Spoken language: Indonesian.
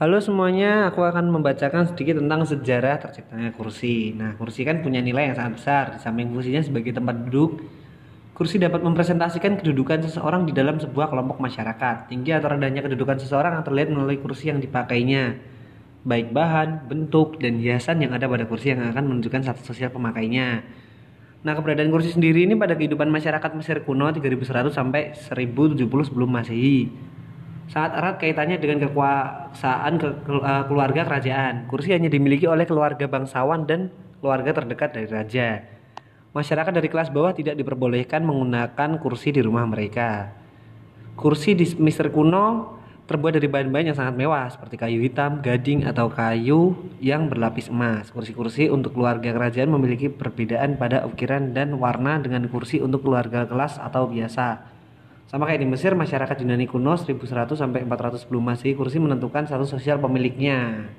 Halo semuanya, aku akan membacakan sedikit tentang sejarah terciptanya kursi. Nah, kursi kan punya nilai yang sangat besar. Di samping fungsinya sebagai tempat duduk, kursi dapat mempresentasikan kedudukan seseorang di dalam sebuah kelompok masyarakat. Tinggi atau rendahnya kedudukan seseorang terlihat melalui kursi yang dipakainya. Baik bahan, bentuk, dan hiasan yang ada pada kursi yang akan menunjukkan status sosial pemakainya. Nah, keberadaan kursi sendiri ini pada kehidupan masyarakat Mesir kuno 3100 sampai 1070 sebelum Masehi sangat erat kaitannya dengan kekuasaan ke, eh, keluarga kerajaan. Kursi hanya dimiliki oleh keluarga bangsawan dan keluarga terdekat dari raja. Masyarakat dari kelas bawah tidak diperbolehkan menggunakan kursi di rumah mereka. Kursi di Mister kuno terbuat dari bahan-bahan yang sangat mewah seperti kayu hitam, gading, atau kayu yang berlapis emas. Kursi-kursi untuk keluarga kerajaan memiliki perbedaan pada ukiran dan warna dengan kursi untuk keluarga kelas atau biasa. Sama kayak di Mesir, masyarakat Yunani kuno 1100 sampai 400 sebelum Masehi kursi menentukan status sosial pemiliknya.